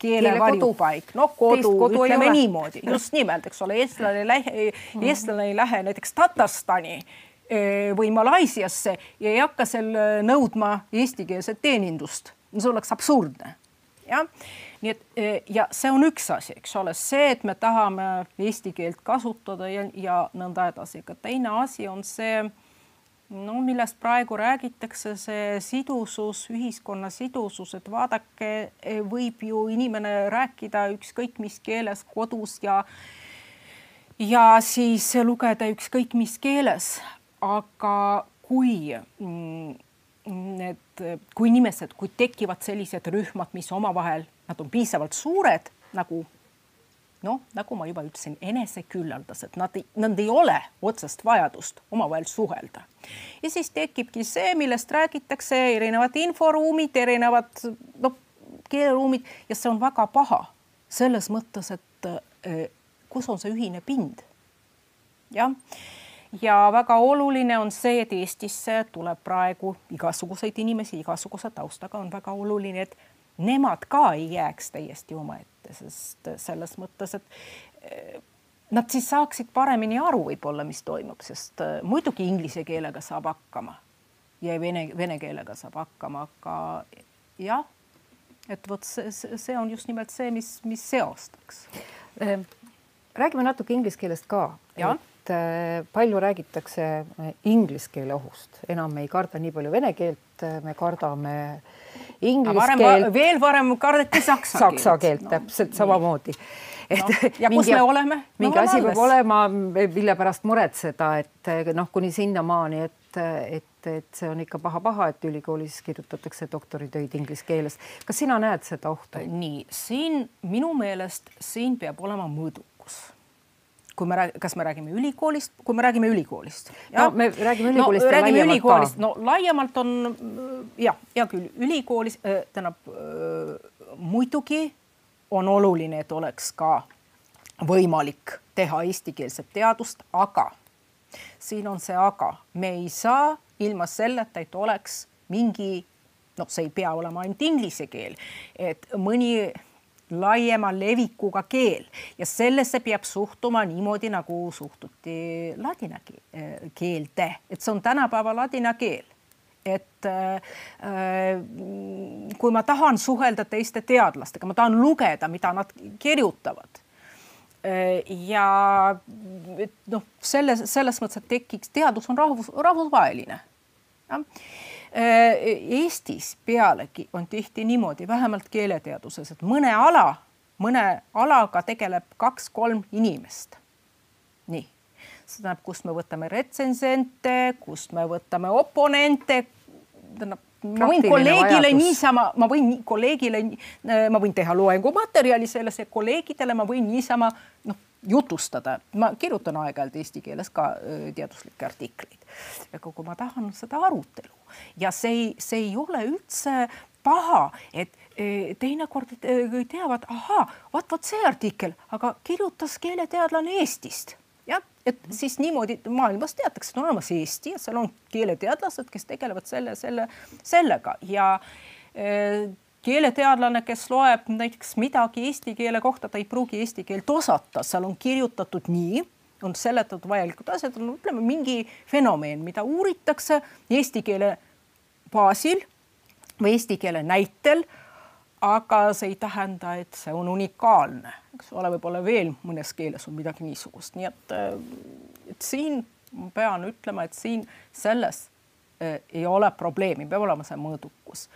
keele varjupaik, no kodu, kodu, ütleme niimoodi, just nimelt, eks ole, eestlane ei lähe, eestlane ei lähe näiteks Tatarstani eh, või Malaisiasse ja ei hakka seal nõudma eestikeelset teenindust. See oleks absurdne, jah. nii et eh, ja see on üks asi, eks ole, see, et me tahame eesti keelt kasutada ja, ja nõnda edasi, aga teine asi on see no millest praegu räägitakse, see sidusus, ühiskonna sidusus, et vaadake, võib ju inimene rääkida ükskõik mis keeles kodus ja ja siis lugeda ükskõik mis keeles, aga kui mm, need, kui inimesed, kui tekivad sellised rühmad, mis omavahel, nad on piisavalt suured nagu noh, nagu ma juba ütlesin, eneseküllaldased, nad nad ei ole otsest vajadust omavahel suhelda. ja siis tekibki see, millest räägitakse, erinevad inforuumid, erinevad noh, keeleruumid ja see on väga paha selles mõttes, et eh, kus on see ühine pind. jah, ja väga oluline on see, et Eestisse tuleb praegu igasuguseid inimesi, igasuguse taustaga on väga oluline, et nemad ka ei jääks täiesti omaette ette, sest selles mõttes, et eh, nad siis saaksid paremini aru võib-olla, mis toimub, sest eh, muidugi inglise keelega saab hakkama ja vene, vene keelega saab hakkama, aga jah, et vot see, see on just nimelt see, mis, mis seostaks. Ehm, räägime natuke inglise keelest ka. et eh, palju räägitakse inglise keele ohust, enam ei karda nii palju vene keelt, me kardame inglise keelt. veel varem kardeti saksa keelt. saksa keelt no, täpselt samamoodi. et no, ja kus mingi, me oleme? mingi asi alles. peab olema, mille pärast muretseda, et noh, kuni sinnamaani, et, et, et see on ikka paha-paha, et ülikoolis kirjutatakse doktoritöid inglise keeles. kas sina näed seda ohtu? nii siin minu meelest siin peab olema mõõdukus kui me räägime, kas me räägime ülikoolist, kui me räägime ülikoolist. no me räägime ülikoolist no, räägime ülikoolist, no laiemalt on jah, hea küll, ülikoolis äh, tähendab äh, muidugi on oluline, et oleks ka võimalik teha eestikeelset teadust, aga siin on see aga, me ei saa ilma selleta, et oleks mingi noh, see ei pea olema ainult inglise keel, et mõni laiema levikuga keel ja sellesse peab suhtuma niimoodi, nagu suhtuti ladina keelde, et see on tänapäeva ladina keel et äh, kui ma tahan suhelda teiste teadlastega, ma tahan lugeda, mida nad kirjutavad äh,. ja noh, selles, selles mõttes, et tekiks, teadus on rahvus, rahvusvaheline. Äh, Eestis pealegi on tihti niimoodi, vähemalt keeleteaduses, et mõne ala, mõne alaga tegeleb kaks-kolm inimest. nii, see tähendab, kust me võtame retsensente, kust me võtame oponente, tähendab ma võin kolleegile vajadus. niisama, ma võin kolleegile, ma võin teha loengumaterjali sellest ja kolleegidele ma võin niisama noh, jutustada, ma kirjutan aeg-ajalt eesti keeles ka teaduslikke artikleid. aga kui ma tahan seda arutelu ja see ei, see ei ole üldse paha, et teinekord teavad, ahaa, vot vot see artikkel, aga kirjutas keeleteadlane Eestist. Jah, et siis niimoodi maailmas teatakse, et on olemas Eesti ja seal on keeleteadlased, kes tegelevad selle, selle, sellega. Ja keeleteadlane, kes loeb näiteks midagi eesti keele kohta, ta ei pruugi eesti keelt osata, seal on kirjutatud nii, on seletatud vajalikud asjad, on ütleme mingi fenomen, mida uuritakse eesti keele baasil või eesti keele näitel. aga see ei tähenda, et see on unikaalne, eks ole, võib-olla veel mõnes keeles on midagi niisugust, nii et, et siin ma pean ütlema, et siin selles eh, ei ole probleemi, peab olema see mõõdukus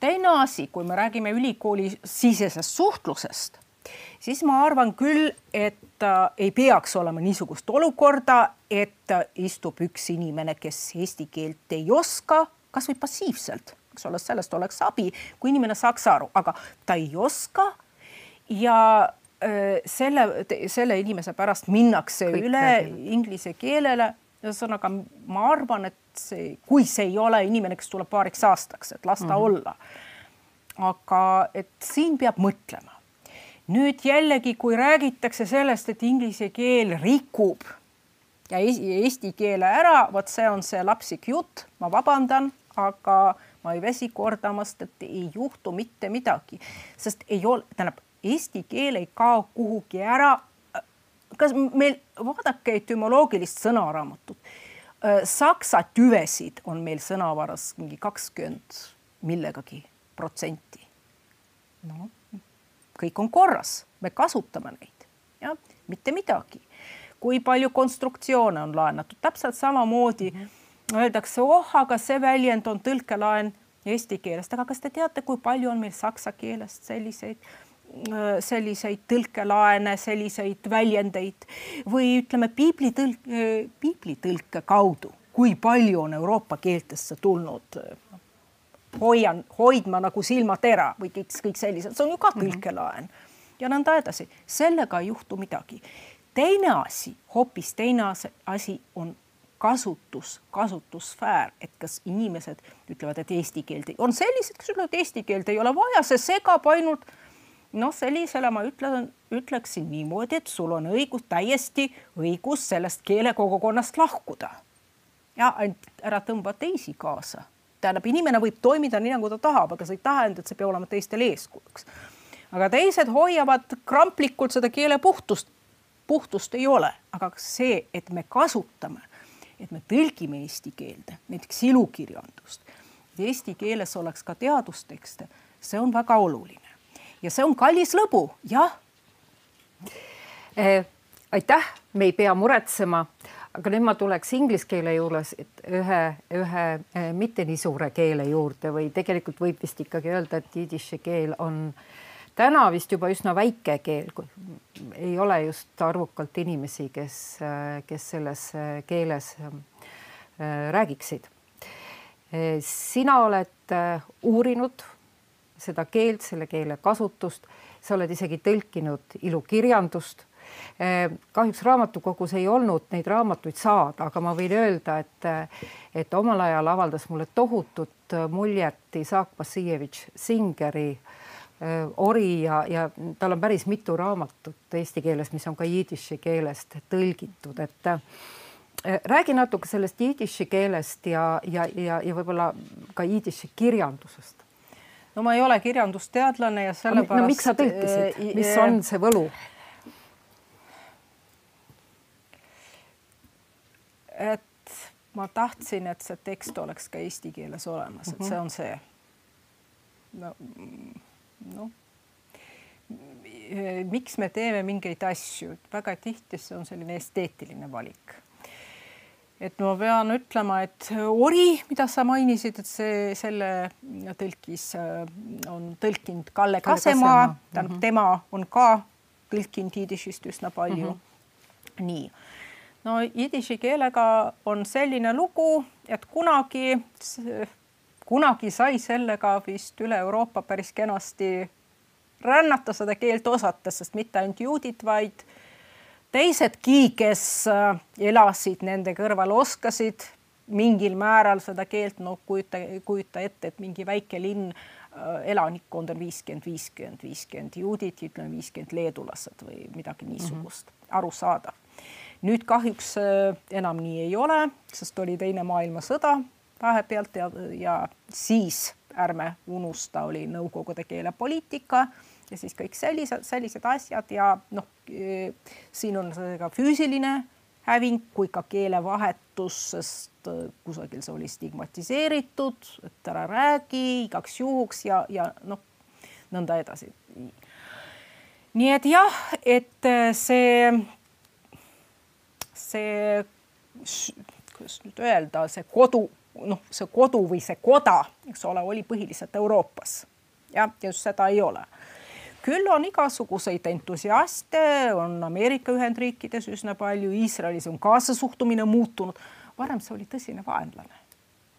teine asi, kui me räägime ülikooli sisesest suhtlusest, siis ma arvan küll, et äh, ei peaks olema niisugust olukorda, et äh, istub üks inimene, kes eesti keelt ei oska, kasvõi passiivselt, eks ole, sellest oleks abi, kui inimene saaks aru, aga ta ei oska ja äh, selle, selle inimese pärast minnakse Kõik üle läbi. inglise keelele. ühesõnaga, ma arvan, et see, kui see ei ole inimene, kes tuleb paariks aastaks, et las ta mm -hmm. olla. aga et siin peab mõtlema. Nüüd jällegi, kui räägitakse sellest, et inglise keel rikub ja eesti keele ära, vot see on see lapsik jutt, ma vabandan, aga ma ei väsi kordamast, et ei juhtu mitte midagi, sest ei ole, tähendab, eesti keel ei kao kuhugi ära. kas meil, vaadake etümoloogilist sõnaraamatut. Saksa tüvesid on meil sõnavaras mingi kakskümmend millegagi protsenti. noh, kõik on korras, me kasutame neid, jah, mitte midagi. kui palju konstruktsioone on laenatud, täpselt samamoodi -hmm. öeldakse, oh, aga see väljend on tõlkelaen eesti keelest, aga kas te teate, kui palju on meil saksa keelest selliseid selliseid tõlkelaene, selliseid väljendeid või ütleme piiblitõlk, piiblitõlke kaudu, kui palju on Euroopa keeltesse tulnud hoian, hoidma nagu silmatera või kõik, kõik sellised, see on ju ka mhm. tõlkelaen -hmm. ja nõnda edasi, sellega ei juhtu midagi. teine asi, hoopis teine asi on kasutus, kasutussfäär, et kas inimesed ütlevad, et eesti keelt ei, on sellised, kes ütlevad, et eesti keelt ei ole vaja, see segab ainult noh, sellisele ma ütlen, ütleksin niimoodi, et sul on õigus, täiesti õigus sellest keelekogukonnast lahkuda. ja ainult ära tõmba teisi kaasa. Tähendab, inimene võib toimida nii, nagu ta tahab, aga see ei tähenda, et see peab olema teistele eeskujuks. aga teised hoiavad kramplikult seda keele puhtust. puhtust ei ole, aga see, et me kasutame, et me tõlgime eesti keelde, näiteks ilukirjandust, eesti keeles oleks ka teadustekste, see on väga oluline ja see on kallis lõbu, jah eh,. aitäh, me ei pea muretsema, aga nüüd ma tuleks inglise keele juures ühe, ühe eh, mitte nii suure keele juurde või tegelikult võib vist ikkagi öelda, et jidiši keel on täna vist juba üsna väike keel, ei ole just arvukalt inimesi, kes, eh, kes selles eh, keeles räägiksid. sina oled uurinud seda keelt, selle keele kasutust, sa oled isegi tõlkinud ilukirjandust. Eh, kahjuks raamatukogus ei olnud neid raamatuid saada, aga ma võin öelda, et, et omal ajal avaldas mulle tohutut muljet Isak Vassiljevitš Singeri eh, ori ja, ja tal on päris mitu raamatut eesti keeles, mis on ka jidiši keelest tõlgitud, et eh, räägi natuke sellest jidiši keelest ja, ja, ja, ja võib-olla ka jidiši kirjandusest no ma ei ole kirjandusteadlane ja sellepärast. no miks sa tõlkisid, äh, mis on see võlu? Et ma tahtsin, et see tekst oleks ka eesti keeles olemas, et see on see. no, noh miks me teeme mingeid asju, väga tihti see on selline esteetiline valik et ma pean ütlema, et ori, mida sa mainisid, et see selle tõlkis äh, on tõlkinud Kalle Kasemaa, tähendab mm -hmm. tema on ka tõlkinud jidišist üsna palju mm. -hmm. nii, no jidiši keelega on selline lugu, et kunagi, kunagi sai sellega vist üle Euroopa päris kenasti rännata seda keelt osates, sest mitte ainult juudid, vaid teisedki, kes äh, elasid nende kõrval, oskasid mingil määral seda keelt, no kujuta, kujuta ette, et mingi väike linn, äh, elanikkond on viiskümmend, viiskümmend, viiskümmend juudit, ütleme viiskümmend leedulased või midagi niisugust mm, -hmm. arusaadav. Nüüd kahjuks äh, enam nii ei ole, sest oli Teine maailmasõda vahepealt ja, ja siis ärme unusta, oli nõukogude keelepoliitika ja siis kõik sellised, sellised asjad ja noh, siin on ka füüsiline häving kui ka keelevahetus, sest äh, kusagil see oli stigmatiseeritud, et ära räägi igaks juhuks ja, ja noh, nõnda edasi. nii et jah, et äh, see, see, kuidas nüüd öelda, see kodu, noh, see kodu või see koda, eks ole, oli põhiliselt Euroopas. jah, ja just seda ei ole küll on igasuguseid entusiaste, on Ameerika Ühendriikides üsna palju, Iisraelis on ka see suhtumine muutunud. varem see oli tõsine vaenlane,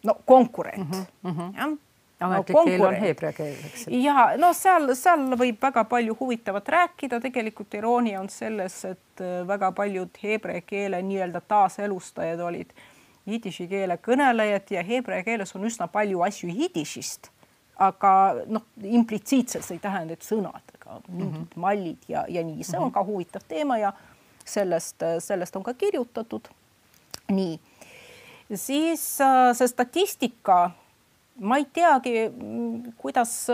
no konkurent mm -hmm. jah ametlik no, keel on heebrea keel, eks. ja no seal, seal võib väga palju huvitavat rääkida, tegelikult iroonia on selles, et äh, väga paljud heebrea keele nii-öelda taaselustajad olid jidiši keele kõnelejad ja heebrea keeles on üsna palju asju jidišist aga noh, implitsiitselt see ei tähenda, et sõnad, aga mingid mm -hmm. mallid ja, ja nii, see on ka huvitav teema ja sellest, sellest on ka kirjutatud. nii, siis äh, see statistika ma ei teagi, kuidas,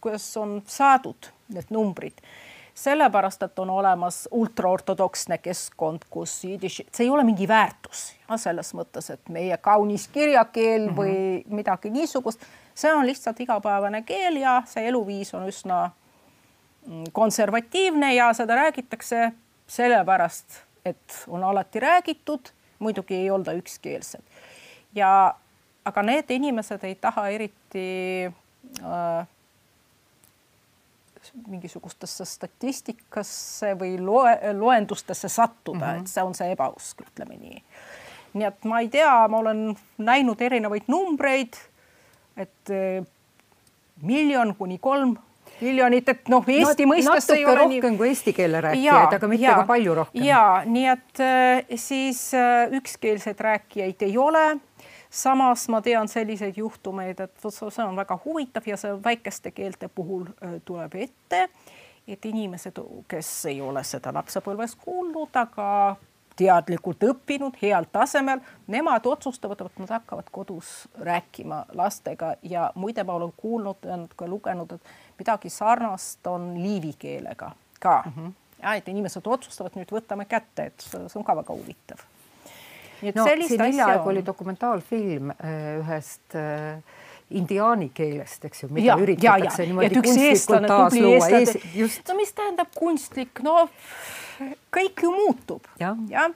kuidas on saadud need numbrid sellepärast, et on olemas ultraortodoksne keskkond, kus jidiš, see ei ole mingi väärtus ja selles mõttes, et meie kaunis kirjakeel või mm -hmm. midagi niisugust, see on lihtsalt igapäevane keel ja see eluviis on üsna mm, konservatiivne ja seda räägitakse sellepärast, et on alati räägitud, muidugi ei olda ükskeelsed. ja aga need inimesed ei taha eriti äh, mingisugustesse statistikasse või loe, loendustesse sattuda mm, -hmm. et see on see ebausk, ütleme nii. nii et ma ei tea, ma olen näinud erinevaid numbreid, et eh, miljon kuni kolm miljonit, et noh, Eesti no, mõistes ei ole rohkem nii... kui eesti keele rääkijaid, aga mitte ja, ka palju rohkem. ja nii et eh, siis eh, ükskeelseid rääkijaid ei ole samas ma tean selliseid juhtumeid, et vot see on väga huvitav ja see väikeste keelte puhul tuleb ette, et inimesed, kes ei ole seda lapsepõlves kuulnud, aga teadlikult õppinud heal tasemel, nemad otsustavad, et nad hakkavad kodus rääkima lastega ja muide, ma olen kuulnud ja ka lugenud, et midagi sarnast on liivi keelega ka mm. -hmm. ja et inimesed otsustavad, nüüd võtame kätte, et see on ka väga huvitav no, asja hiljaaegu oli dokumentaalfilm äh, ühest äh, indiaani keelest, eks ju, mida ja, üritatakse ja, ja. niimoodi kunstlikult taas luua. just. no mis tähendab kunstlik, no kõik ju muutub ja, ja.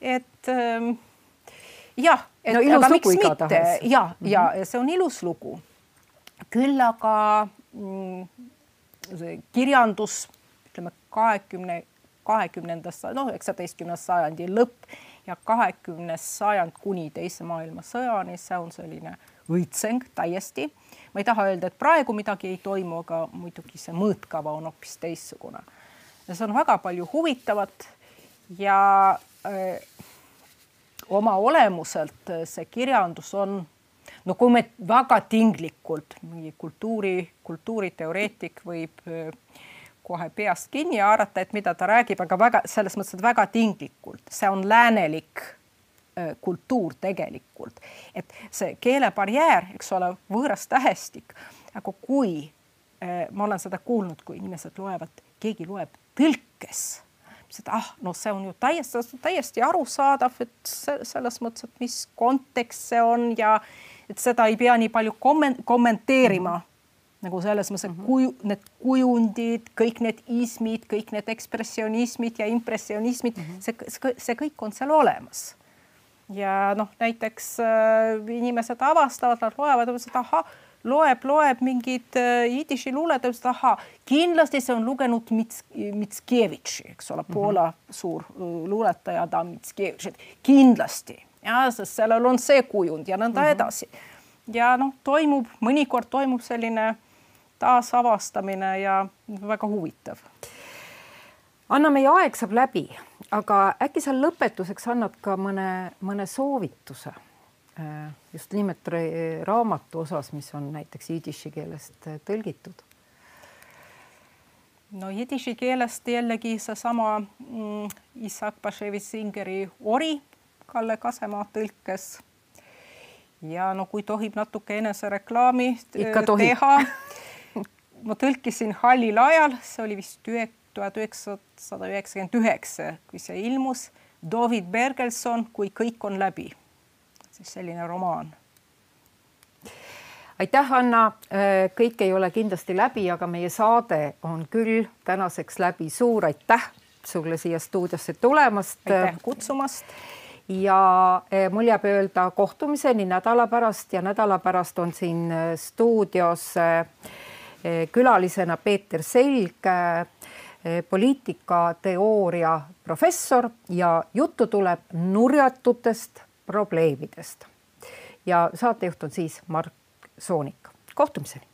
et ähm, jah, et no, aga miks mitte ja, ja mm -hmm. see on ilus lugu. küll aga mm, see kirjandus, ütleme kahekümne, kahekümnendast, noh, üheksateistkümnenda sajandi lõpp ja kahekümnes sajand kuni teise maailmasõjani, see on selline õitseng täiesti. ma ei taha öelda, et praegu midagi ei toimu, aga muidugi see mõõtkava on hoopis teistsugune. ja see on väga palju huvitavat ja öö, oma olemuselt see kirjandus on no kui me väga tinglikult mingi kultuuri, kultuuriteoreetik võib öö, kohe peast kinni haarata, et mida ta räägib, aga väga selles mõttes, et väga tinglikult, see on läänelik kultuur tegelikult, et see keelebarjäär, eks ole, võõras tähestik, aga kui ma olen seda kuulnud, kui inimesed loevad, keegi loeb tõlkes, et ah, no see on ju täiesti, täiesti arusaadav, et selles mõttes, et mis kontekst see on ja et seda ei pea nii palju kommenteerima. mm nagu selles mõttes, et mhm. kuju, need kujundid, kõik need ismid, kõik need ekspressionismid ja impressionismid mm, -hmm. see, see kõik on seal olemas. ja noh, näiteks äh, inimesed avastavad, nad loevad, et ahah, loeb, loeb mingit äh, jidiši luulet, ütles, ahah, kindlasti see on lugenud Mits-, Mitskevitši, eks ole mm, -hmm. Poola suur äh, luuletaja, ta Mitskevitš, et kindlasti ja sest sellel on see kujund ja nõnda mm -hmm. edasi. ja noh, toimub, mõnikord toimub selline taasavastamine ja väga huvitav. Anna, meie aeg saab läbi, aga äkki sa lõpetuseks annad ka mõne, mõne soovituse äh, just nimelt raamatu osas, mis on näiteks jidiši keelest äh, tõlgitud? no jidiši keelest jällegi seesama mm, Isak Paševi-Singeri Ori Kalle Kasemaa tõlkes. ja no kui tohib natuke enesereklaami teha ma tõlkisin Hallil ajal, see oli vist tuhat üheksasada üheksakümmend üheksa, kui see ilmus. David Bergelson, Kui kõik on läbi, siis selline romaan. aitäh, Anna. Äh, kõik ei ole kindlasti läbi, aga meie saade on küll tänaseks läbi. suur aitäh sulle siia stuudiosse tulemast. aitäh kutsumast ja äh, mul jääb öelda kohtumiseni nädala pärast ja nädala pärast on siin äh, stuudios äh, külalisena Peeter Selg, eh, poliitikateooria professor ja juttu tuleb nurjatutest probleemidest. ja saatejuht on siis Mark Soonik. kohtumiseni.